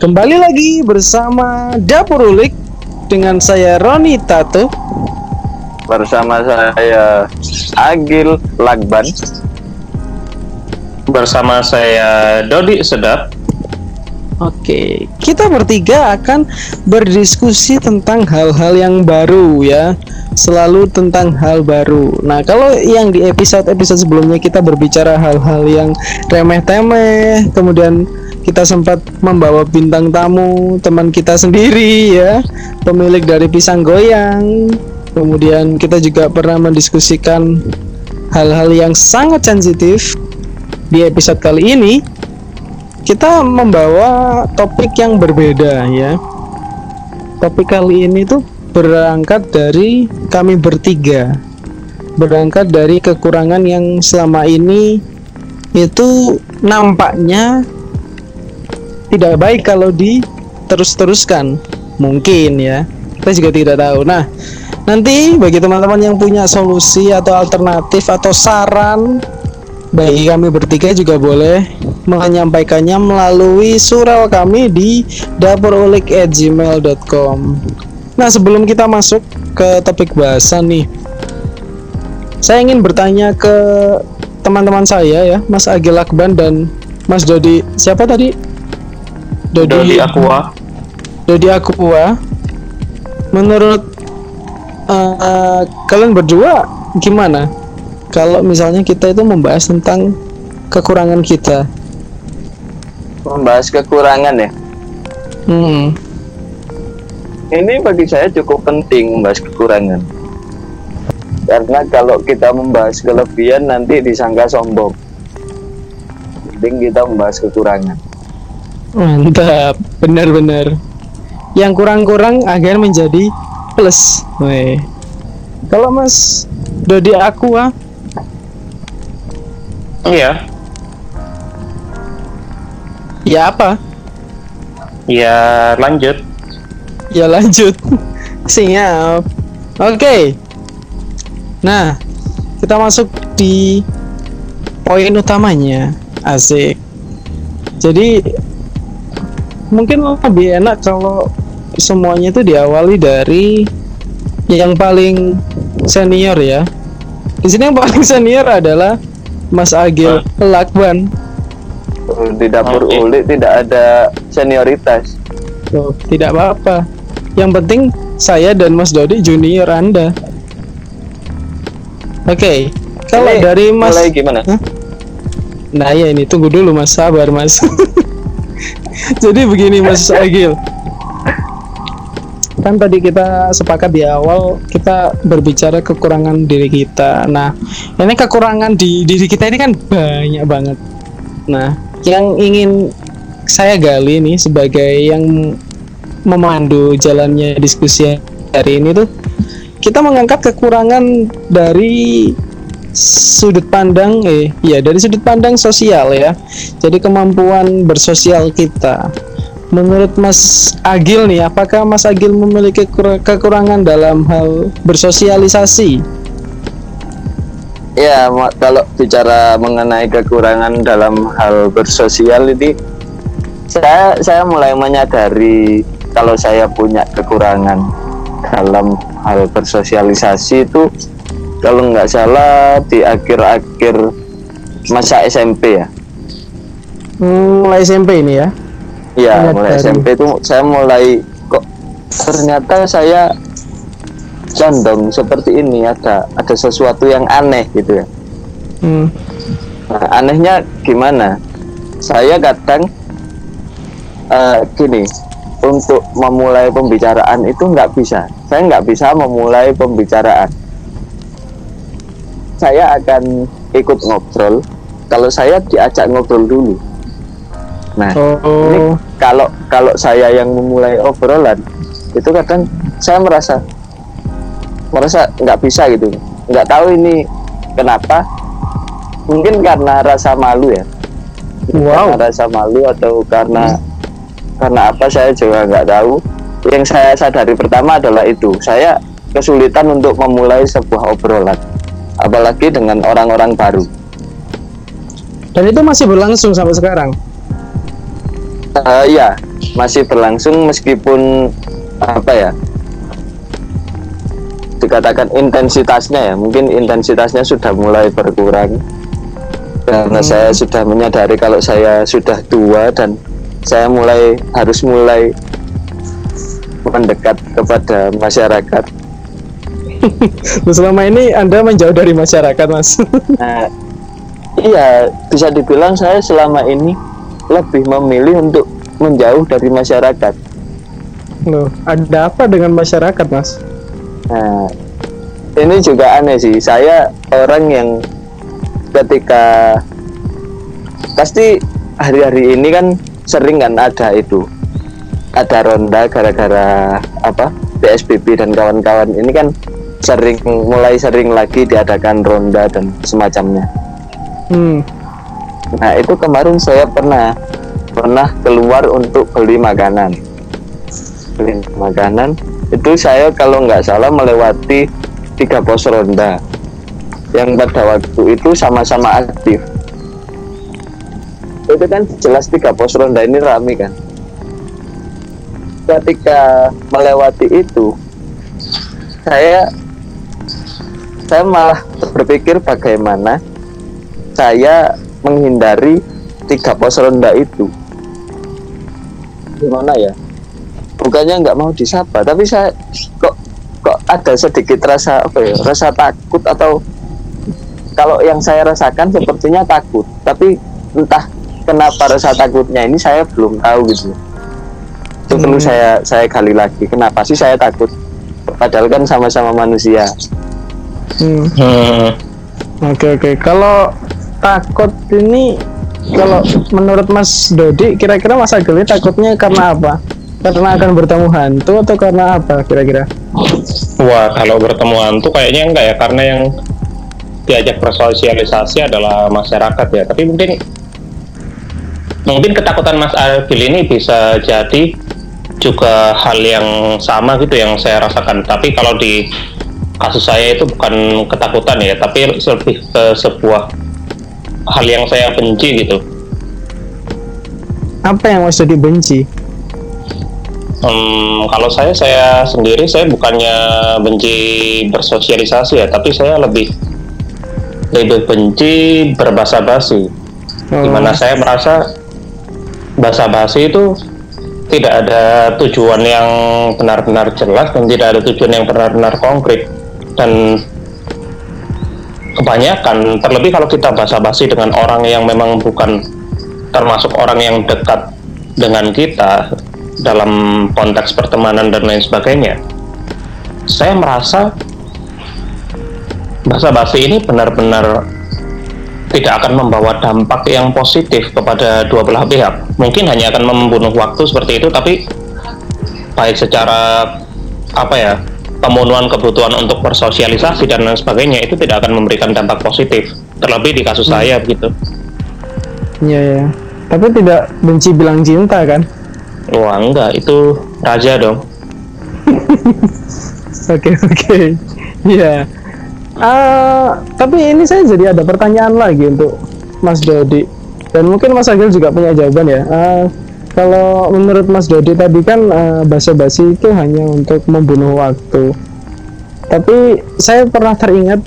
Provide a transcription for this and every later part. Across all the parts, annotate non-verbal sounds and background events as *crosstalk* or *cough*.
Kembali lagi bersama Dapur Ulik dengan saya Roni Tato. bersama saya Agil Lagban bersama saya Dodi Sedap. Oke, kita bertiga akan berdiskusi tentang hal-hal yang baru ya. Selalu tentang hal baru. Nah, kalau yang di episode-episode sebelumnya kita berbicara hal-hal yang remeh-temeh, kemudian kita sempat membawa bintang tamu teman kita sendiri ya, pemilik dari pisang goyang. Kemudian kita juga pernah mendiskusikan hal-hal yang sangat sensitif. Di episode kali ini kita membawa topik yang berbeda ya. Topik kali ini tuh berangkat dari kami bertiga. Berangkat dari kekurangan yang selama ini itu nampaknya tidak baik kalau diterus-teruskan. Mungkin ya. Kita juga tidak tahu. Nah, nanti bagi teman-teman yang punya solusi atau alternatif atau saran bagi kami bertiga juga boleh menyampaikannya melalui surau kami di dapurulik@gmail.com. Nah, sebelum kita masuk ke topik bahasan nih, saya ingin bertanya ke teman-teman saya ya, Mas Agil Akban dan Mas Dodi. Siapa tadi? Dodi Aqua. Dodi Aqua. Menurut uh, kalian berdua gimana? Kalau misalnya kita itu membahas tentang kekurangan kita. membahas kekurangan ya. Hmm. Ini bagi saya cukup penting membahas kekurangan. Karena kalau kita membahas kelebihan nanti disangka sombong. Penting kita membahas kekurangan. Mantap, benar-benar. Yang kurang-kurang agar menjadi plus. Weh. Kalau Mas Dodi Aqua, Iya, ya apa? ya lanjut. Ya lanjut. *laughs* Siap. Oke. Nah, kita masuk di poin utamanya. Asik. Jadi mungkin lebih enak kalau semuanya itu diawali dari yang paling senior ya. Di sini yang paling *laughs* senior adalah Mas Agil Lakban. Di dapur Oke. ulik tidak ada senioritas. Tuh, tidak apa-apa. Yang penting saya dan Mas Dodi junior Anda. Oke, kalau Ini dari Mas mulai gimana? Hah? Nah, ya ini tunggu dulu Mas, sabar Mas. *laughs* *laughs* Jadi begini Mas *laughs* Agil. Kan tadi kita sepakat di awal kita berbicara kekurangan diri kita. Nah, ini kekurangan di diri kita ini kan banyak banget. Nah, yang ingin saya gali nih sebagai yang memandu jalannya diskusi hari ini tuh kita mengangkat kekurangan dari sudut pandang eh ya dari sudut pandang sosial ya. Jadi kemampuan bersosial kita. Menurut Mas Agil nih, apakah Mas Agil memiliki kekur- kekurangan dalam hal bersosialisasi? Ya, kalau bicara mengenai kekurangan dalam hal bersosial ini, saya saya mulai menyadari kalau saya punya kekurangan dalam hal bersosialisasi itu kalau nggak salah di akhir-akhir masa SMP ya. Hmm, mulai SMP ini ya. Iya, mulai Menyadari. SMP itu saya mulai kok ternyata saya condong seperti ini ada ada sesuatu yang aneh gitu ya. Hmm. Nah, anehnya gimana? Saya kadang eh, gini, untuk memulai pembicaraan itu nggak bisa. Saya nggak bisa memulai pembicaraan. Saya akan ikut ngobrol. Kalau saya diajak ngobrol dulu. Nah, ini Oh, kalau kalau saya yang memulai obrolan itu kadang saya merasa merasa nggak bisa gitu. Nggak tahu ini kenapa. Mungkin karena rasa malu ya. Wow. karena rasa malu atau karena karena apa saya juga nggak tahu. Yang saya sadari pertama adalah itu. Saya kesulitan untuk memulai sebuah obrolan apalagi dengan orang-orang baru Dan itu masih berlangsung sampai sekarang. Eh, iya, masih berlangsung meskipun apa ya? Dikatakan intensitasnya ya, mungkin intensitasnya sudah mulai berkurang karena saya sudah menyadari kalau saya sudah tua dan saya mulai harus mulai mendekat kepada masyarakat. Loh, *laughs* selama ini Anda menjauh dari masyarakat, Mas. *laughs* Nah, iya, bisa dibilang saya selama ini lebih memilih untuk menjauh dari masyarakat. Loh, ada apa dengan masyarakat, Mas? Nah, ini juga aneh sih. Saya orang yang ketika pasti hari-hari ini kan sering kan ada itu ada ronda gara-gara apa PSBB dan kawan-kawan ini kan sering mulai sering lagi diadakan ronda dan semacamnya. Hmm. Nah itu kemarin saya pernah pernah keluar untuk beli makanan. Beli makanan itu saya kalau nggak salah melewati tiga pos ronda yang pada waktu itu sama-sama aktif. Itu kan jelas tiga pos ronda ini rame kan. Ketika melewati itu, saya saya malah berpikir bagaimana saya menghindari tiga pos ronda itu. Gimana ya? Bukannya nggak mau disapa, tapi saya kok kok ada sedikit rasa apa ya? Rasa takut atau kalau yang saya rasakan sepertinya takut, tapi entah kenapa rasa takutnya ini saya belum tahu gitu. Itu perlu Hmm. saya saya gali lagi. Kenapa sih saya takut? Padahal kan sama-sama manusia. Hmm. Hmm. Oke oke. Kalau takut ini kalau menurut Mas Dodi kira-kira Mas Agil ini takutnya karena apa? Karena akan bertemu hantu atau karena apa kira-kira? Wah, kalau bertemu hantu kayaknya enggak ya, karena yang diajak bersosialisasi adalah masyarakat ya. Tapi mungkin mungkin ketakutan Mas Agil ini bisa jadi juga hal yang sama gitu yang saya rasakan. Tapi kalau di kasus saya itu bukan ketakutan ya, tapi lebih ke sebuah hal yang saya benci gitu. Apa yang Mas Dodi benci? Hmm, kalau saya saya sendiri saya bukannya benci bersosialisasi ya, tapi saya lebih lebih benci berbahasa basi. Oh, Di mana saya merasa bahasa basi itu tidak ada tujuan yang benar-benar jelas dan tidak ada tujuan yang benar-benar konkret dan kebanyakan terlebih kalau kita basa-basi dengan orang yang memang bukan termasuk orang yang dekat dengan kita dalam konteks pertemanan dan lain sebagainya saya merasa basa-basi ini benar-benar tidak akan membawa dampak yang positif kepada dua belah pihak. Mungkin hanya akan membunuh waktu seperti itu tapi baik secara apa ya pemenuhan kebutuhan untuk bersosialisasi dan lain sebagainya itu tidak akan memberikan dampak positif terlebih di kasus saya begitu Iya ya. Tapi tidak benci bilang cinta kan? wah enggak itu raja dong *laughs* Oke oke. Iya. Ah, tapi ini saya jadi ada pertanyaan lagi untuk Mas Dodi dan mungkin Mas Agil juga punya jawaban ya. Ah, kalau menurut Mas Dodi tadi kan ah, basa-basi itu hanya untuk membunuh waktu. Tapi saya pernah teringat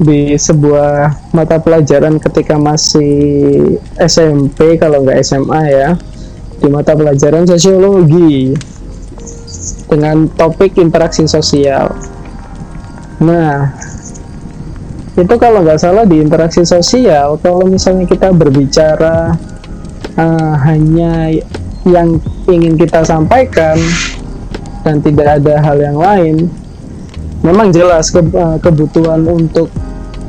di sebuah mata pelajaran ketika masih SMP kalau nggak SMA ya di mata pelajaran sosiologi dengan topik interaksi sosial. Nah, itu kalau nggak salah di interaksi sosial, kalau misalnya kita berbicara eh, hanya yang ingin kita sampaikan dan tidak ada hal yang lain, memang jelas ke- eh, kebutuhan untuk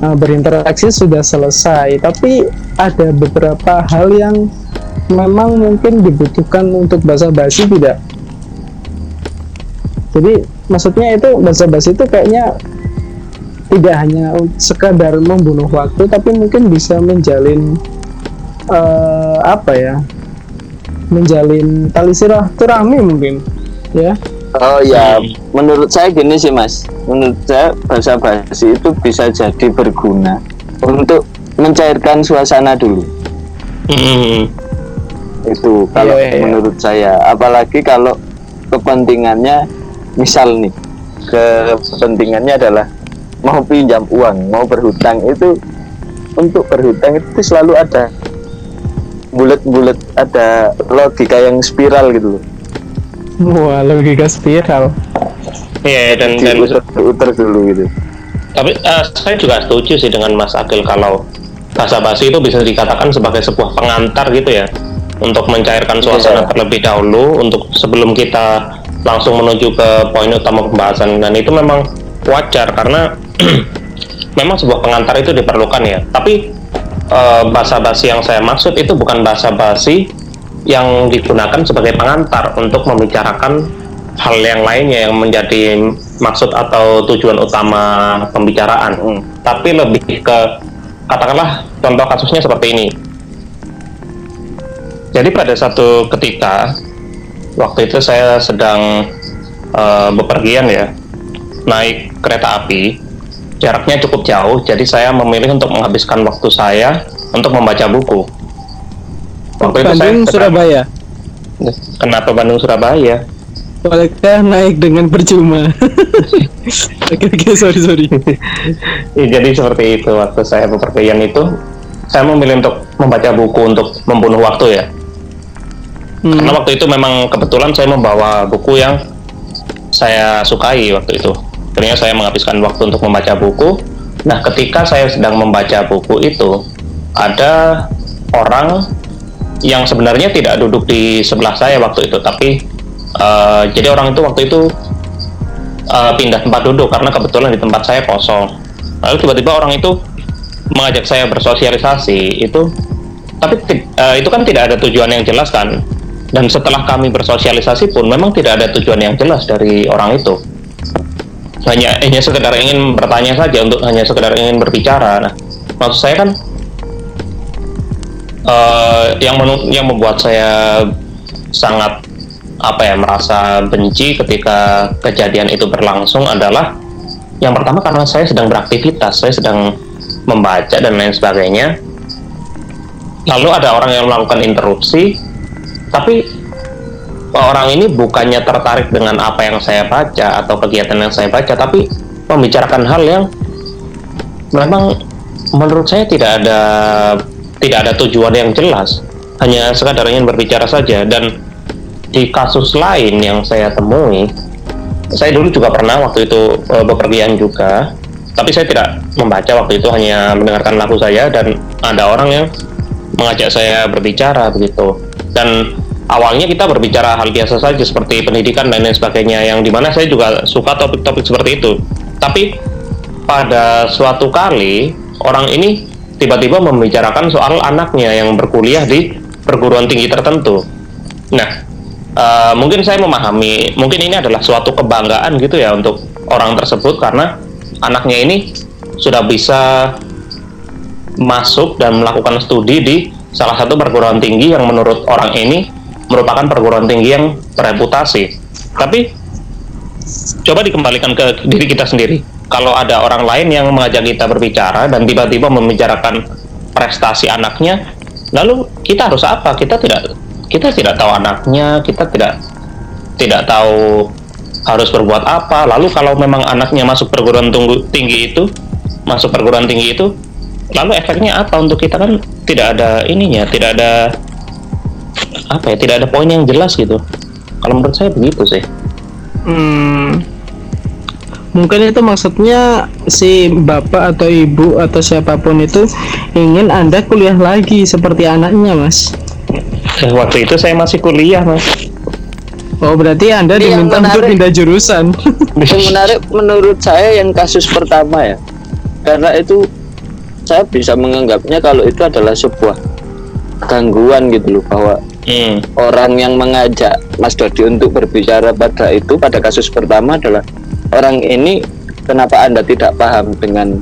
eh, berinteraksi sudah selesai, tapi ada beberapa hal yang memang mungkin dibutuhkan untuk basa-basi tidak? Jadi maksudnya itu bahasa basi itu kayaknya tidak hanya sekadar membunuh waktu tapi mungkin bisa menjalin eh, apa ya menjalin tali silaturahmi mungkin ya Oh ya, menurut saya gini sih mas. Menurut saya bahasa basi itu bisa jadi berguna untuk mencairkan suasana dulu. Hmm. itu kalau Iya, iya, iya. menurut saya apalagi kalau kepentingannya misal nih kepentingannya adalah mau pinjam uang mau berhutang itu untuk berhutang itu selalu ada bulat-bulat ada logika yang spiral gitu loh. Wah, logika spiral. Iya dan dan diuter dulu gitu. Tapi eh, saya juga setuju sih dengan Mas Akil kalau basa basi itu bisa dikatakan sebagai sebuah pengantar gitu ya. Untuk mencairkan suasana Iya. terlebih dahulu untuk sebelum kita langsung menuju ke poin utama pembahasan. Dan itu memang wajar karena *clears throat* memang sebuah pengantar itu diperlukan ya. Tapi eh, basa basi yang saya maksud itu bukan basa basi yang digunakan sebagai pengantar untuk membicarakan hal yang lainnya yang menjadi maksud atau tujuan utama pembicaraan. Hmm. tapi lebih ke katakanlah contoh kasusnya seperti ini. Jadi pada satu ketika waktu itu saya sedang eh, bepergian ya naik kereta api jaraknya cukup jauh jadi saya memilih untuk menghabiskan waktu saya untuk membaca buku waktu itu saya Bandung Surabaya. kenapa Bandung Surabaya Bolehkah naik dengan percuma? *laughs* oke oke sorry sorry. Ya, *laughs* jadi seperti itu waktu saya bepergian itu saya memilih untuk membaca buku untuk membunuh waktu ya Hmm. karena waktu itu memang kebetulan saya membawa buku yang saya sukai waktu itu akhirnya saya menghabiskan waktu untuk membaca buku. Nah ketika saya sedang membaca buku itu ada orang yang sebenarnya tidak duduk di sebelah saya waktu itu tapi eh, jadi orang itu waktu itu eh, pindah tempat duduk karena kebetulan di tempat saya kosong. Lalu tiba-tiba orang itu mengajak saya bersosialisasi. Itu tapi eh, itu kan tidak ada tujuan yang jelas kan? Dan setelah kami bersosialisasi pun memang tidak ada tujuan yang jelas dari orang itu hanya hanya sekedar ingin bertanya saja untuk hanya sekedar ingin berbicara. Nah maksud saya kan eh, yang menu- yang membuat saya sangat apa ya merasa benci ketika kejadian itu berlangsung adalah yang pertama karena saya sedang beraktivitas saya sedang membaca dan lain sebagainya. Lalu ada orang yang melakukan interupsi tapi orang ini bukannya tertarik dengan apa yang saya baca atau kegiatan yang saya baca tapi membicarakan hal yang memang menurut saya tidak ada tidak ada tujuan yang jelas. Hanya sekadar ingin berbicara saja. Dan di kasus lain yang saya temui saya dulu juga pernah waktu itu eh, bepergian juga. Tapi saya tidak membaca waktu itu hanya mendengarkan lagu saya. Dan ada orang yang mengajak saya berbicara begitu. Dan awalnya kita berbicara hal biasa saja seperti pendidikan dan lain sebagainya yang di mana saya juga suka topik-topik seperti itu. Tapi pada suatu kali orang ini tiba-tiba membicarakan soal anaknya yang berkuliah di perguruan tinggi tertentu. Nah eh, mungkin saya memahami mungkin ini adalah suatu kebanggaan gitu ya untuk orang tersebut karena anaknya ini sudah bisa masuk dan melakukan studi di salah satu perguruan tinggi yang menurut orang ini merupakan perguruan tinggi yang bereputasi. Tapi coba dikembalikan ke diri kita sendiri. Kalau ada orang lain yang mengajak kita berbicara dan tiba-tiba membicarakan prestasi anaknya, lalu kita harus apa? Kita tidak kita tidak tahu anaknya, kita tidak tidak tahu harus berbuat apa. Lalu kalau memang anaknya masuk perguruan tinggi itu, masuk perguruan tinggi itu, lalu efeknya apa untuk kita kan tidak ada ininya, tidak ada apa ya, tidak ada poin yang jelas gitu. Kalau menurut saya begitu sih. Hmm, mungkin itu maksudnya si bapak atau ibu atau siapa pun itu ingin anda kuliah lagi seperti anaknya mas. Eh, waktu itu saya masih kuliah mas. Oh berarti anda yang diminta untuk menarik. pindah jurusan. *laughs* yang menarik menurut saya yang kasus pertama ya karena itu saya bisa menganggapnya kalau itu adalah sebuah gangguan gitu loh bahwa Hmm. orang yang mengajak Mas Dodi untuk berbicara pada itu pada kasus pertama adalah orang ini kenapa anda tidak paham dengan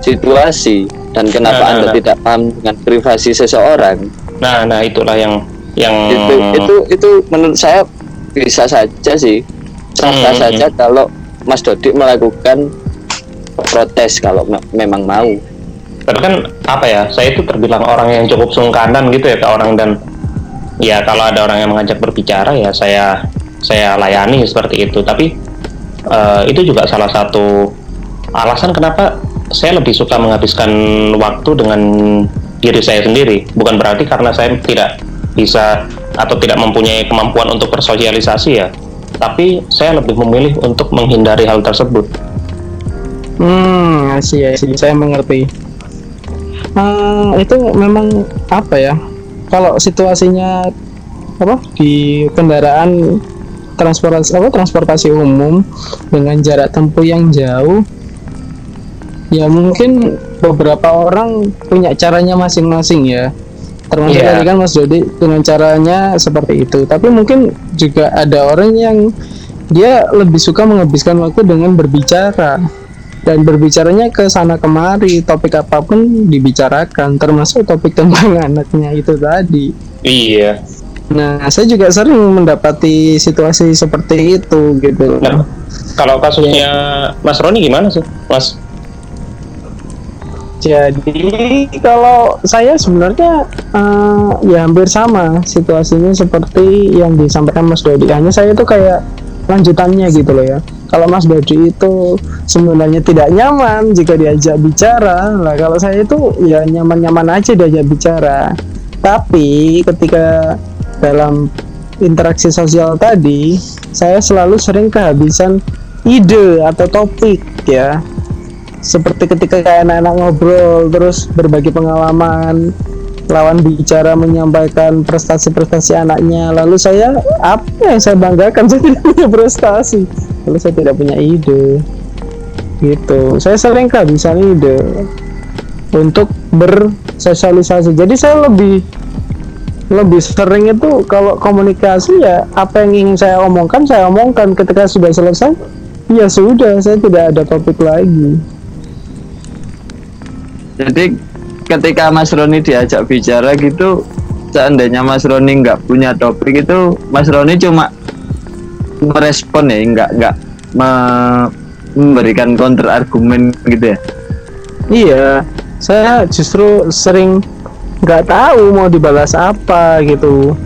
situasi dan kenapa Nah, nah, anda nah. tidak paham dengan privasi seseorang Nah, nah itulah yang yang itu itu itu menurut saya bisa saja sih sah Hmm, saja kalau Mas Dodi melakukan protes kalau me- memang mau tapi kan apa ya saya itu terbilang orang yang cukup sungkanan gitu ya ke orang dan ya kalau ada orang yang mengajak berbicara ya saya saya layani seperti itu. Tapi eh, itu juga salah satu alasan kenapa saya lebih suka menghabiskan waktu dengan diri saya sendiri. Bukan berarti karena saya tidak bisa atau tidak mempunyai kemampuan untuk bersosialisasi ya. Tapi saya lebih memilih untuk menghindari hal tersebut. Hmm, sih, sih, saya mengerti. Hmm, itu memang apa ya? Kalau situasinya apa di kendaraan transportasi apa transportasi umum dengan jarak tempuh yang jauh, ya mungkin beberapa orang punya caranya masing-masing ya. Termasuk Iya. tadi kan Mas Dodi dengan caranya seperti itu. Tapi mungkin juga ada orang yang dia lebih suka menghabiskan waktu dengan berbicara dan berbicaranya ke sana kemari topik apa pun dibicarakan termasuk topik *laughs* tentang anaknya itu tadi. Iya. Nah saya juga sering mendapati situasi seperti itu gitu. Nah kalau kasusnya Mas Roni gimana sih Mas? Jadi kalau saya sebenarnya eh, ya hampir sama situasinya seperti yang disampaikan Mas Dodi. Hanya saya itu kayak lanjutannya gitu loh ya kalau Mas Dodi itu sebenarnya tidak nyaman jika diajak bicara. Lah kalau saya itu ya nyaman-nyaman aja diajak bicara. Tapi ketika dalam interaksi sosial tadi saya selalu sering kehabisan ide atau topik ya. Seperti ketika anak-anak ngobrol terus berbagi pengalaman lawan bicara menyampaikan prestasi-prestasi anaknya. Lalu saya apa yang saya banggakan? *laughs* Saya tidak punya prestasi lalu saya tidak punya ide gitu. Saya sering kehabisan ide untuk bersosialisasi. Jadi saya lebih lebih sering itu kalau komunikasi ya apa yang ingin saya omongkan saya omongkan. Ketika sudah selesai ya sudah saya tidak ada topik lagi. Jadi ketika Mas Roni diajak bicara gitu, seandainya Mas Roni nggak punya topik itu, Mas Roni cuma merespon ya, nggak nggak me- memberikan counter argumen gitu ya. Iya, saya justru sering nggak tahu mau dibalas apa gitu.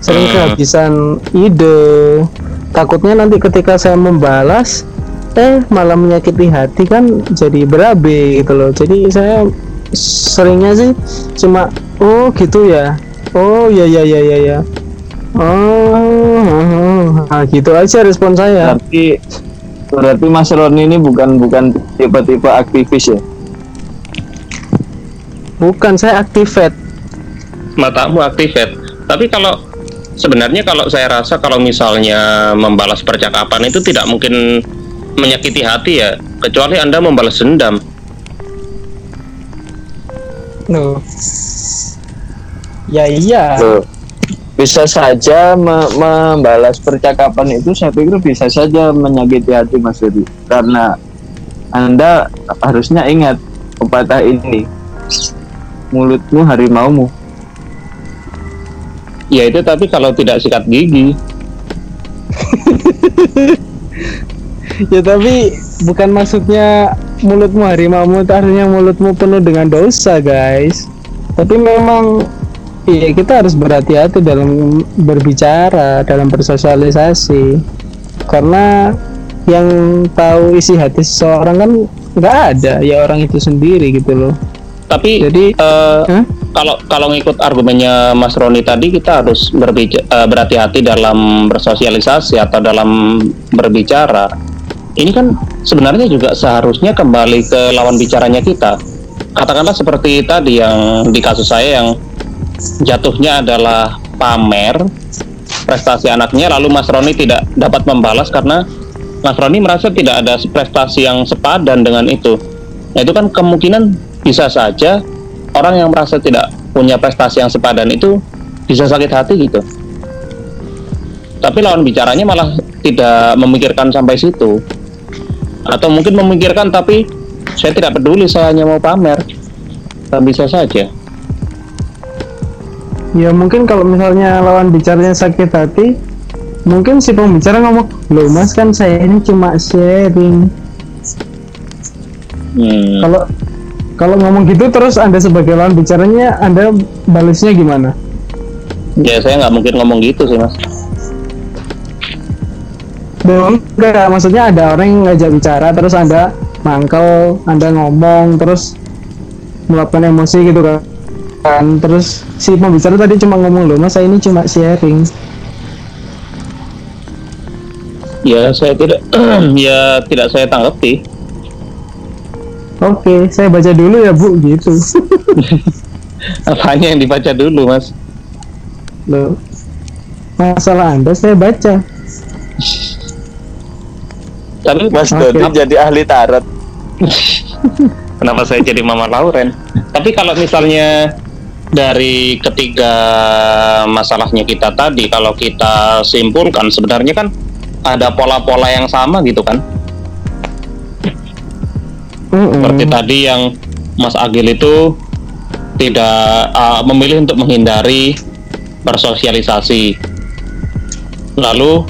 Sering Hmm. kehabisan ide. Takutnya nanti ketika saya membalas, eh malah menyakiti hati kan jadi berabe gitu loh. Jadi saya seringnya sih cuma oh gitu ya. Oh ya ya ya ya ya. Oh, nah, gitu aja respon saya. Berarti berarti Mas Roni ini bukan bukan tipe-tipe aktivis ya. Bukan saya aktifat. matamu activate tapi kalau sebenarnya kalau saya rasa kalau misalnya membalas percakapan itu tidak mungkin menyakiti hati ya kecuali anda membalas dendam Loh. Ya iya. Loh, bisa saja me- membalas percakapan itu saya pikir bisa saja menyakiti hati Mas Yudi karena Anda harusnya ingat pepatah ini mulutmu harimaumu. Ya itu tapi kalau tidak sikat gigi. *laughs* Ya tapi bukan maksudnya mulutmu harimaumu itu artinya mulutmu penuh dengan dosa guys. Tapi memang iya kita harus berhati-hati dalam berbicara, dalam bersosialisasi. Karena yang tahu isi hati seseorang kan nggak ada, ya orang itu sendiri gitu loh. tapi Jadi, eh, Hah? kalau kalau ngikut argumennya Mas Roni tadi kita harus berbicara berhati-hati dalam bersosialisasi atau dalam berbicara ini kan sebenarnya juga seharusnya kembali ke lawan bicaranya kita katakanlah seperti tadi yang di kasus saya yang jatuhnya adalah pamer. Prestasi anaknya lalu Mas Roni tidak dapat membalas karena Mas Roni merasa tidak ada prestasi yang sepadan dengan itu. Nah itu kan kemungkinan bisa saja orang yang merasa tidak punya prestasi yang sepadan itu bisa sakit hati gitu. Tapi lawan bicaranya malah tidak memikirkan sampai situ. Atau mungkin memikirkan tapi saya tidak peduli saya hanya mau pamer. Tak bisa saja ya mungkin kalau misalnya lawan bicaranya sakit hati, mungkin si pembicara ngomong, loh mas kan saya ini cuma sharing. Hmm. Kalau kalau ngomong gitu terus Anda sebagai lawan bicaranya Anda balasnya gimana? Ya saya nggak mungkin ngomong gitu sih mas. Belum enggak maksudnya ada orang yang ngajak bicara terus anda mangkel, anda ngomong terus meluapkan emosi gitu kan. Kan terus si pembicara tadi cuma ngomong loh, mas saya ini cuma sharing. Ya saya tidak *clears throat* ya tidak saya tanggapi. Oke, saya baca dulu ya bu gitu. *laughs* Apanya yang dibaca dulu mas? loh, masalah anda saya baca. Tapi Mas Oke. Dodi jadi ahli tarot. *laughs* kenapa saya jadi Mama Lauren? Tapi kalau misalnya dari ketiga masalahnya kita tadi, kalau kita simpulkan sebenarnya kan ada pola-pola yang sama gitu kan? Mm-mm. Seperti tadi yang Mas Agil itu tidak uh, memilih untuk menghindari bersosialisasi. Lalu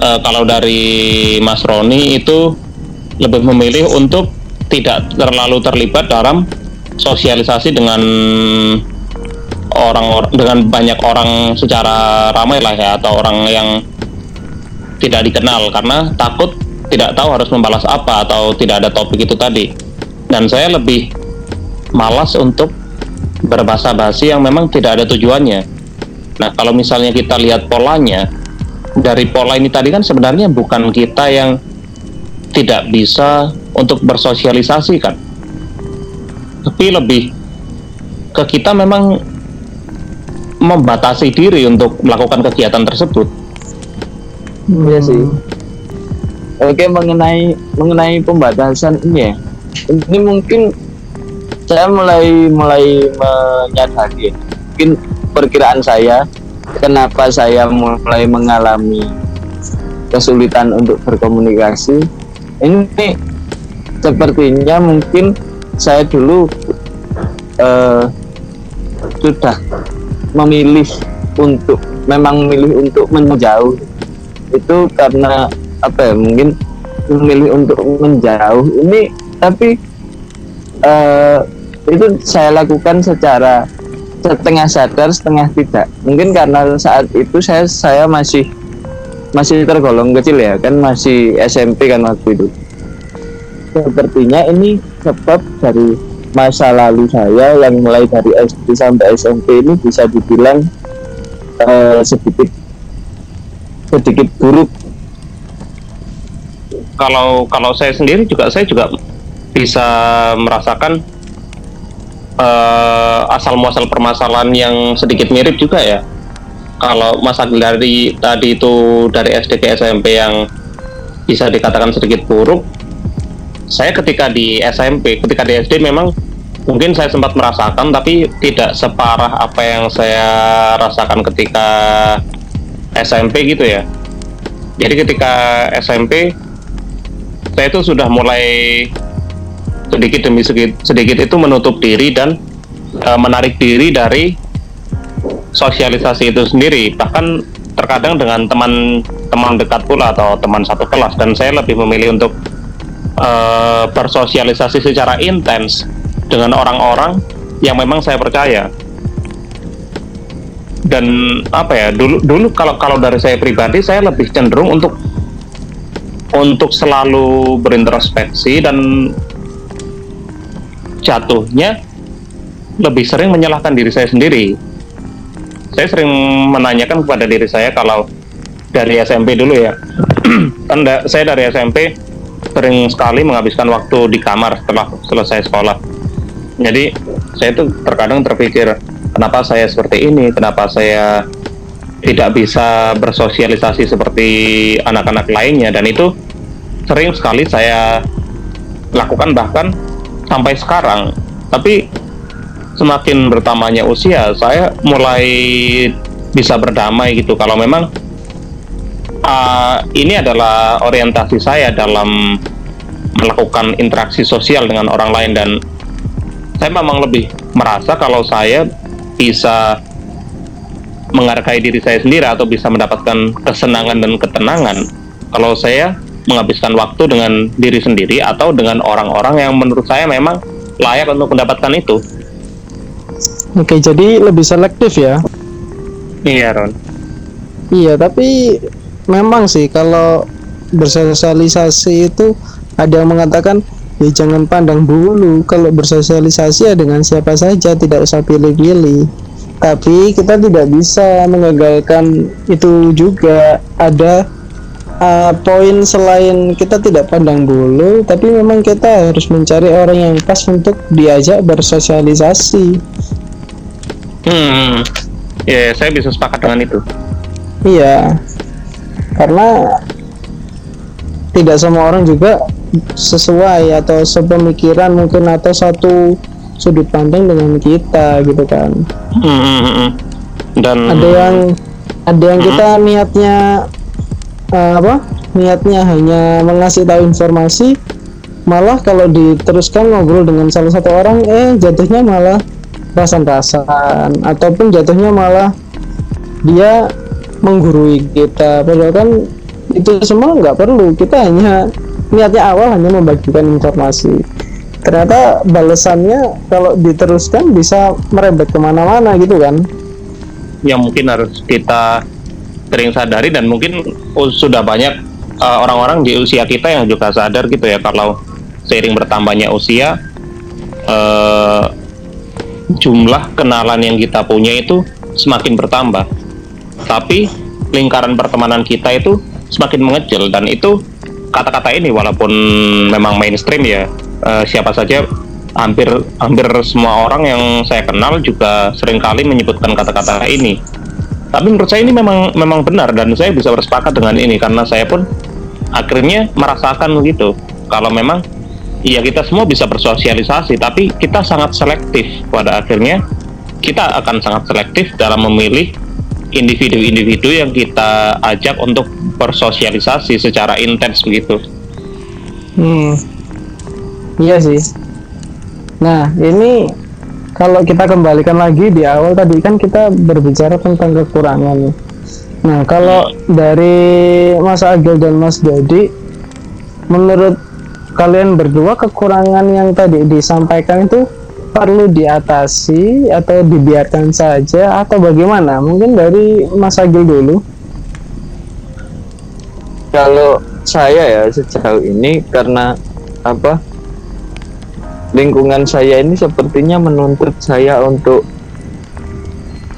uh, kalau dari Mas Roni itu lebih memilih untuk tidak terlalu terlibat dalam sosialisasi dengan orang dengan banyak orang secara ramai lah ya atau orang yang tidak dikenal karena takut tidak tahu harus membalas apa atau tidak ada topik itu tadi. Dan saya lebih malas untuk berbahasa basi yang memang tidak ada tujuannya. Nah kalau misalnya kita lihat polanya dari pola ini tadi kan sebenarnya bukan kita yang tidak bisa untuk bersosialisasi kan? Tapi lebih ke kita memang membatasi diri untuk melakukan kegiatan tersebut Iya sih. Oke mengenai mengenai pembatasan ini ya. Ini mungkin saya mulai mulai menyadari ya. mungkin perkiraan saya kenapa saya mulai mengalami kesulitan untuk berkomunikasi ini sepertinya mungkin saya dulu eh, sudah memilih untuk memang memilih untuk menjauh. Itu karena apa ya mungkin memilih untuk menjauh ini tapi eh, itu saya lakukan secara setengah sadar setengah tidak. Mungkin karena saat itu saya saya masih masih tergolong kecil ya kan masih SMP kan waktu itu. Sepertinya ini sebab dari masa lalu saya yang mulai dari SD sampai SMP ini bisa dibilang eh, sedikit sedikit buruk kalau kalau saya sendiri juga saya juga bisa merasakan eh, asal muasal permasalahan yang sedikit mirip juga ya. Kalau Mas Agil dari tadi itu dari SD ke SMP yang bisa dikatakan sedikit buruk, saya ketika di SMP, ketika di SD memang mungkin saya sempat merasakan tapi tidak separah apa yang saya rasakan ketika SMP gitu ya. Jadi ketika SMP saya itu sudah mulai sedikit demi sedikit, sedikit itu menutup diri dan e, menarik diri dari sosialisasi itu sendiri. Bahkan terkadang dengan teman-teman dekat pula atau teman satu kelas dan saya lebih memilih untuk e, bersosialisasi secara intens dengan orang-orang yang memang saya percaya dan apa ya dulu dulu kalau kalau dari saya pribadi saya lebih cenderung untuk untuk selalu berintrospeksi dan jatuhnya lebih sering menyalahkan diri saya sendiri. Saya sering menanyakan kepada diri saya kalau dari SMP dulu ya, *clears throat* kan saya dari SMP sering sekali menghabiskan waktu di kamar setelah selesai sekolah. Jadi saya tuh terkadang terpikir kenapa saya seperti ini, kenapa saya tidak bisa bersosialisasi seperti anak-anak lainnya dan itu sering sekali saya lakukan bahkan sampai sekarang. Tapi semakin bertambahnya usia, saya mulai bisa berdamai gitu. Kalau memang uh, ini adalah orientasi saya dalam melakukan interaksi sosial dengan orang lain dan saya memang lebih merasa kalau saya bisa menghargai diri saya sendiri atau bisa mendapatkan kesenangan dan ketenangan kalau saya menghabiskan waktu dengan diri sendiri atau dengan orang-orang yang menurut saya memang layak untuk mendapatkan itu. Oke, jadi lebih selektif ya. Iya Ron. Iya, tapi memang sih kalau bersosialisasi itu ada yang mengatakan ya jangan pandang bulu. Kalau bersosialisasi ya dengan siapa saja tidak usah pilih-pilih. Tapi kita tidak bisa mengagalkan itu juga. Ada uh, poin selain kita tidak pandang bulu tapi memang kita harus mencari orang yang pas untuk diajak bersosialisasi. Hmm. Ya, saya bisa sepakat dengan itu. iya. Karena tidak semua orang juga sesuai atau sepemikiran mungkin atau satu sudut pandang dengan kita gitu kan. Hmm, hmm, hmm. Dan ada yang ada yang kita niatnya eh, apa? Niatnya hanya mengasih tahu informasi malah kalau diteruskan ngobrol dengan salah satu orang eh jatuhnya malah rasan-rasan. Ataupun jatuhnya malah dia menggurui kita. Padahal kan itu semua nggak perlu. Kita hanya niatnya awal hanya membagikan informasi. Ternyata balasannya kalau diteruskan bisa merembet ke mana-mana gitu kan? Yang mungkin harus kita sering sadari dan mungkin sudah banyak uh, orang-orang di usia kita yang juga sadar gitu ya kalau seiring bertambahnya usia uh, jumlah kenalan yang kita punya itu semakin bertambah. Tapi lingkaran pertemanan kita itu semakin mengecil dan itu kata-kata ini walaupun memang mainstream ya eh, siapa saja hampir hampir semua orang yang saya kenal juga sering kali menyebutkan kata-kata ini. Tapi menurut saya ini memang memang benar dan saya bisa bersepakat dengan ini karena saya pun akhirnya merasakan begitu kalau memang iya kita semua bisa bersosialisasi tapi kita sangat selektif pada akhirnya. Kita akan sangat selektif dalam memilih individu-individu yang kita ajak untuk bersosialisasi secara intens begitu. Hmm. Iya sih. Nah, ini kalau kita kembalikan lagi di awal tadi kan kita berbicara tentang kekurangan. Nah, kalau dari Mas Agil dan Mas Dodi, menurut kalian berdua kekurangan yang tadi disampaikan itu perlu diatasi atau dibiarkan saja atau bagaimana? Mungkin dari Mas Agil dulu. kalau saya ya sejauh ini karena apa lingkungan saya ini sepertinya menuntut saya untuk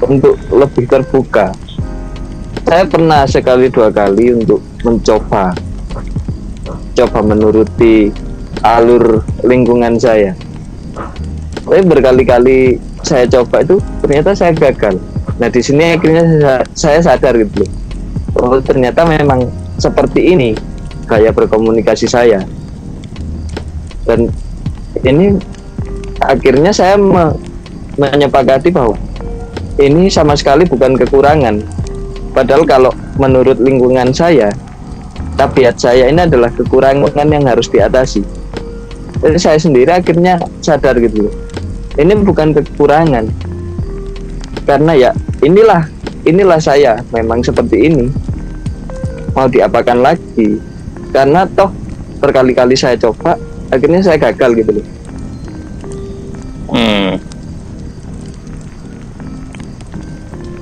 untuk lebih terbuka saya pernah sekali dua kali untuk mencoba coba menuruti alur lingkungan saya tapi berkali-kali saya coba itu ternyata saya gagal. Nah di sini akhirnya saya, sadar gitu oh ternyata memang seperti ini gaya berkomunikasi saya. Dan ini akhirnya saya me- menyepakati bahwa ini sama sekali bukan kekurangan. Padahal kalau menurut lingkungan saya tabiat saya ini adalah kekurangan yang harus diatasi. Jadi saya sendiri akhirnya sadar gitu loh ini bukan kekurangan karena ya inilah inilah saya memang seperti ini mau diapakan lagi karena toh berkali-kali saya coba akhirnya saya gagal gitu loh Hmm.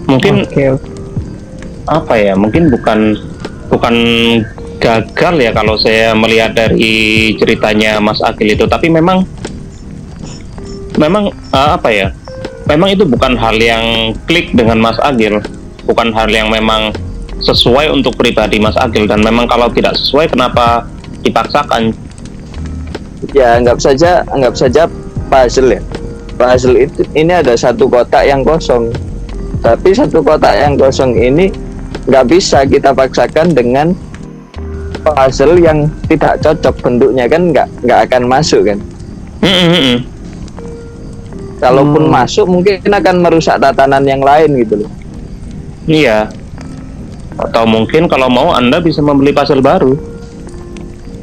Mungkin oke. apa ya? Mungkin bukan bukan gagal ya kalau saya melihat dari ceritanya Mas Akil itu, tapi memang memang eh, apa ya? Memang itu bukan hal yang klik dengan Mas Agil, bukan hal yang memang sesuai untuk pribadi Mas Agil dan memang kalau tidak sesuai kenapa dipaksakan? ya anggap saja anggap saja puzzle ya puzzle itu ini ada satu kotak yang kosong tapi satu kotak yang kosong ini nggak bisa kita paksakan dengan puzzle yang tidak cocok bentuknya kan nggak nggak akan masuk kan hmm. Kalaupun Hmm. masuk mungkin akan merusak tatanan yang lain gitu loh Iya. Atau mungkin kalau mau Anda bisa membeli puzzle baru.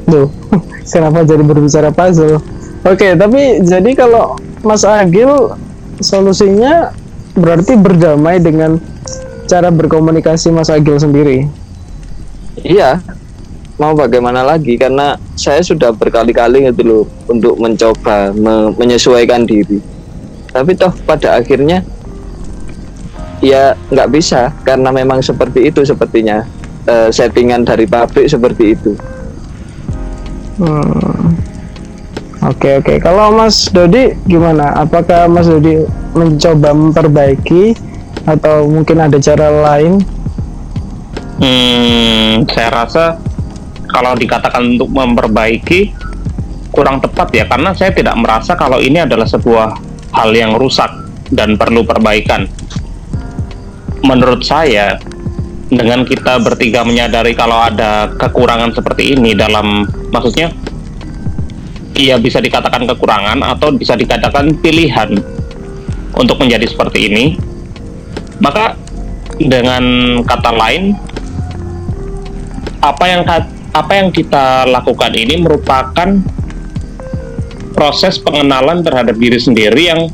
Tuh, *laughs* kenapa jadi berbicara puzzle? Oke, tapi jadi kalau Mas Agil solusinya berarti berdamai dengan cara berkomunikasi Mas Agil sendiri. iya mau bagaimana lagi karena saya sudah berkali-kali gitu loh untuk mencoba me- menyesuaikan diri tapi toh pada akhirnya ya nggak bisa karena memang seperti itu sepertinya eh, settingan dari pabrik seperti itu Hmm. Oke oke. Kalau Mas Dodi gimana? Apakah Mas Dodi mencoba memperbaiki atau mungkin ada cara lain? Hmm, saya rasa kalau dikatakan untuk memperbaiki kurang tepat ya karena saya tidak merasa kalau ini adalah sebuah hal yang rusak dan perlu perbaikan. Menurut saya dengan kita bertiga menyadari kalau ada kekurangan seperti ini dalam maksudnya iya bisa dikatakan kekurangan atau bisa dikatakan pilihan untuk menjadi seperti ini maka dengan kata lain apa yang apa yang kita lakukan ini merupakan proses pengenalan terhadap diri sendiri yang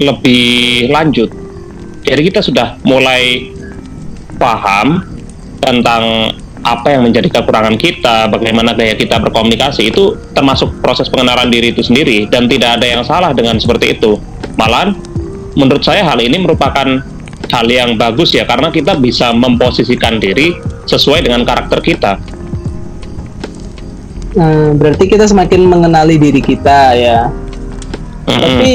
lebih lanjut jadi kita sudah mulai paham tentang apa yang menjadi kekurangan kita, bagaimana gaya kita berkomunikasi itu termasuk proses pengenalan diri itu sendiri dan tidak ada yang salah dengan seperti itu. Malah menurut saya hal ini merupakan hal yang bagus ya karena kita bisa memposisikan diri sesuai dengan karakter kita. Nah, berarti kita semakin mengenali diri kita ya. Mm-mm. Tapi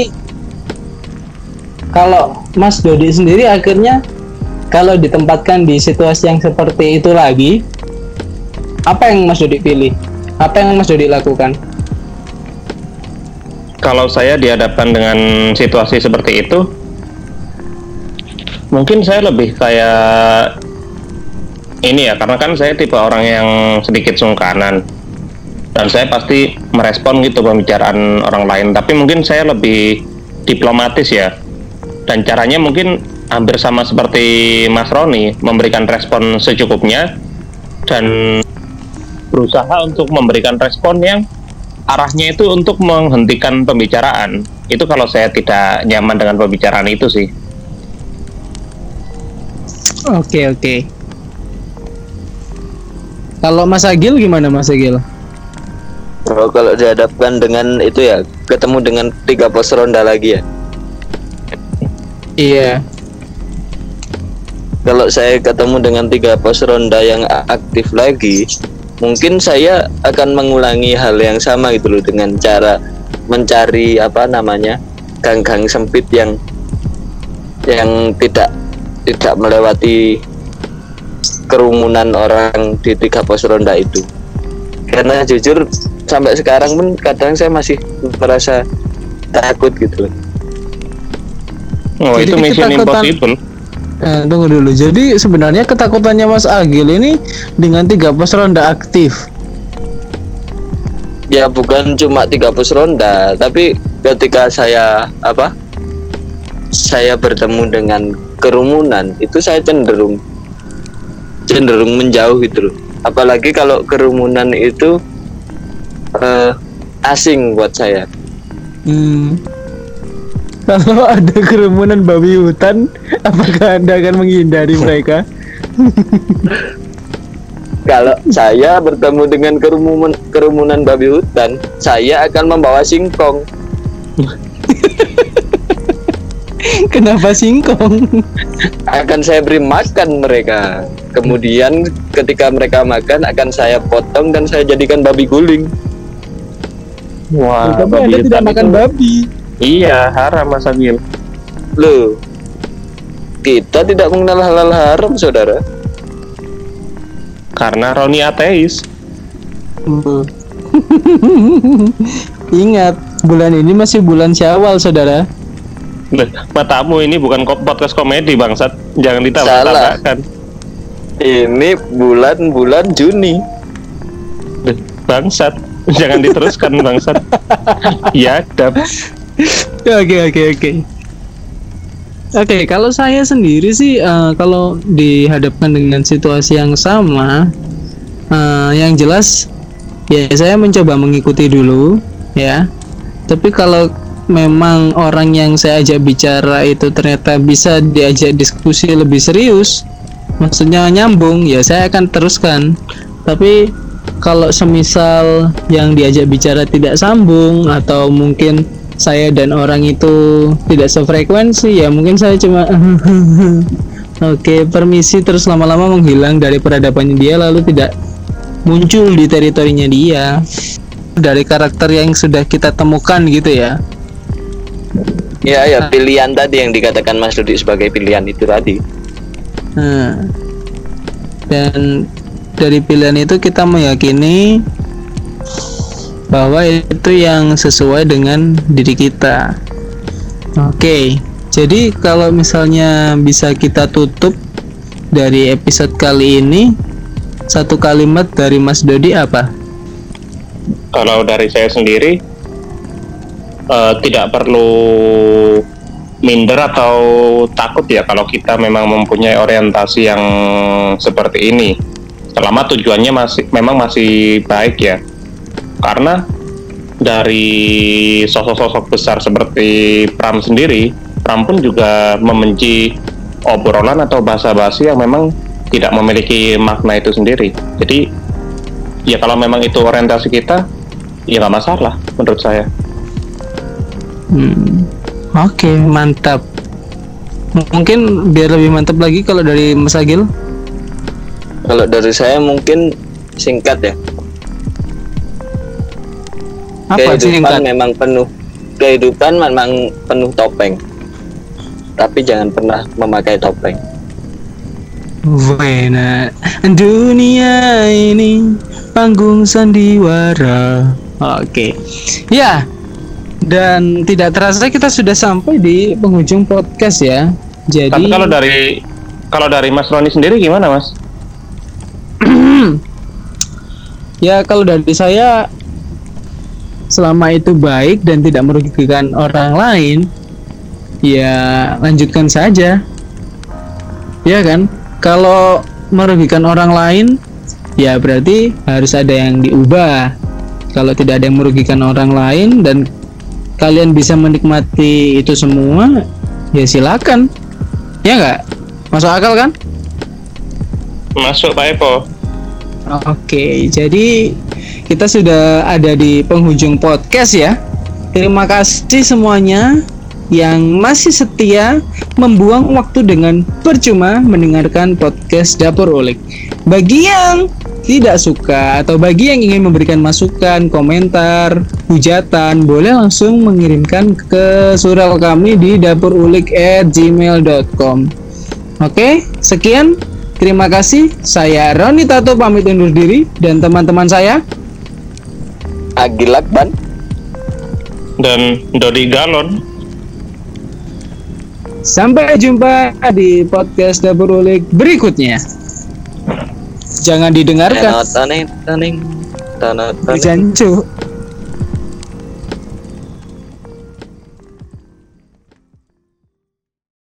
kalau Mas Dodi sendiri akhirnya kalau ditempatkan di situasi yang seperti itu lagi, apa yang Mas Dodi pilih? Apa yang Mas Dodi lakukan? kalau saya dihadapkan dengan situasi seperti itu, mungkin saya lebih kayak ini ya, karena kan saya tipe orang yang sedikit sungkanan dan saya pasti merespon gitu pembicaraan orang lain. Tapi mungkin saya lebih diplomatis ya, dan caranya mungkin hampir sama seperti Mas Roni, memberikan respon secukupnya dan berusaha untuk memberikan respon yang arahnya itu untuk menghentikan pembicaraan. Itu kalau saya tidak nyaman dengan pembicaraan itu sih. Oke oke. Kalau Mas Agil gimana Mas Agil? Oh, kalau dihadapkan dengan itu ya ketemu dengan tiga pos ronda lagi ya Iya. kalau saya ketemu dengan tiga pos ronda yang aktif lagi mungkin saya akan mengulangi hal yang sama gitu loh dengan cara mencari apa namanya gang-gang sempit yang yang tidak tidak melewati kerumunan orang di tiga pos ronda itu karena jujur sampai sekarang pun kadang saya masih merasa takut gitu loh Oh, Jadi itu mission ketakutan- impossible. Eh, tunggu dulu. Jadi sebenarnya ketakutannya Mas Agil ini dengan tiga pos ronda aktif. ya bukan cuma tiga pos ronda tapi ketika saya apa saya bertemu dengan kerumunan itu saya cenderung cenderung menjauh gitu loh apalagi kalau kerumunan itu eh, asing buat saya Hmm. Kalau *laughs* ada kerumunan babi hutan, apakah Anda akan menghindari mereka? *laughs* kalau saya bertemu dengan kerumunan kerumunan babi hutan saya akan membawa singkong *laughs* Kenapa singkong? akan saya beri makan mereka kemudian ketika mereka makan akan saya potong dan saya jadikan babi guling Wah, Tapi Anda babi tidak hutan makan itu- babi. Iya, haram Mas Agil. Loh, kita tidak mengenal halal haram, saudara. Karena Roni ateis. Hmm. *laughs* Ingat, bulan ini masih bulan Syawal, saudara. Matamu ini bukan podcast komedi bangsat. Jangan Salah. ditambah-tambahkan. Ini bulan-bulan Juni. Bangsat. Jangan diteruskan *laughs* bangsat. Ya, dap. Oke oke oke. Oke, kalau saya sendiri sih eh, kalau dihadapkan dengan situasi yang sama, eh, yang jelas ya saya mencoba mengikuti dulu, ya. Tapi kalau memang orang yang saya ajak bicara itu ternyata bisa diajak diskusi lebih serius, maksudnya nyambung, ya saya akan teruskan. Tapi kalau semisal yang diajak bicara tidak sambung atau mungkin saya dan orang itu tidak sefrekuensi ya mungkin saya cuma *laughs* oke permisi terus lama-lama menghilang dari peradabannya dia lalu tidak muncul di teritorinya dia. Dari karakter yang sudah kita temukan gitu ya Ya ya pilihan tadi yang dikatakan Mas Dodi sebagai pilihan itu tadi. Nah, dan dari pilihan itu kita meyakini bahwa itu yang sesuai dengan diri kita. Oke, jadi kalau misalnya bisa kita tutup dari episode kali ini, satu kalimat dari Mas Dodi apa? Kalau dari saya sendiri eh, tidak perlu minder atau takut ya kalau kita memang mempunyai orientasi yang seperti ini. Selama tujuannya masih memang masih baik ya. Karena dari sosok-sosok besar seperti Pram sendiri, Pram pun juga membenci obrolan atau bahasa-basi yang memang tidak memiliki makna itu sendiri. Jadi ya kalau memang itu orientasi kita, ya nggak masalah menurut saya. Hmm. Oke, mantap. M- Mungkin biar lebih mantap lagi kalau dari Mas Agil. Kalau dari saya mungkin singkat ya. Apa sih kehidupan singkat? memang penuh kehidupan memang penuh topeng. Tapi jangan pernah memakai topeng. Wena dunia ini panggung sandiwara. Oke, ya. Dan tidak terasa kita sudah sampai di penghujung podcast ya. Jadi Tapi kalau dari kalau dari Mas Roni sendiri gimana Mas? *clears throat* ya kalau dari saya selama itu baik dan tidak merugikan orang lain, ya lanjutkan saja. Ya kan? Kalau merugikan orang lain, ya berarti harus ada yang diubah. Kalau tidak ada yang merugikan orang lain dan kalian bisa menikmati itu semua, ya silakan. Ya nggak? Masuk akal kan? Masuk Pak Epo. Oke, jadi kita sudah ada di penghujung podcast ya. Terima kasih semuanya yang masih setia membuang waktu dengan percuma mendengarkan podcast Dapur Ulik. Bagi yang tidak suka atau bagi yang ingin memberikan masukan, komentar, hujatan, boleh langsung mengirimkan ke surel kami di dapurulik@gmail.com. Oke, sekian. Terima kasih. Saya Roni Tato pamit undur diri dan teman-teman saya Agil Akban. Dan Dodi Galon. sampai jumpa di podcast Dapur Ulik berikutnya. Jangan didengarkan. Taneng taneng taneng taneng. Jancu.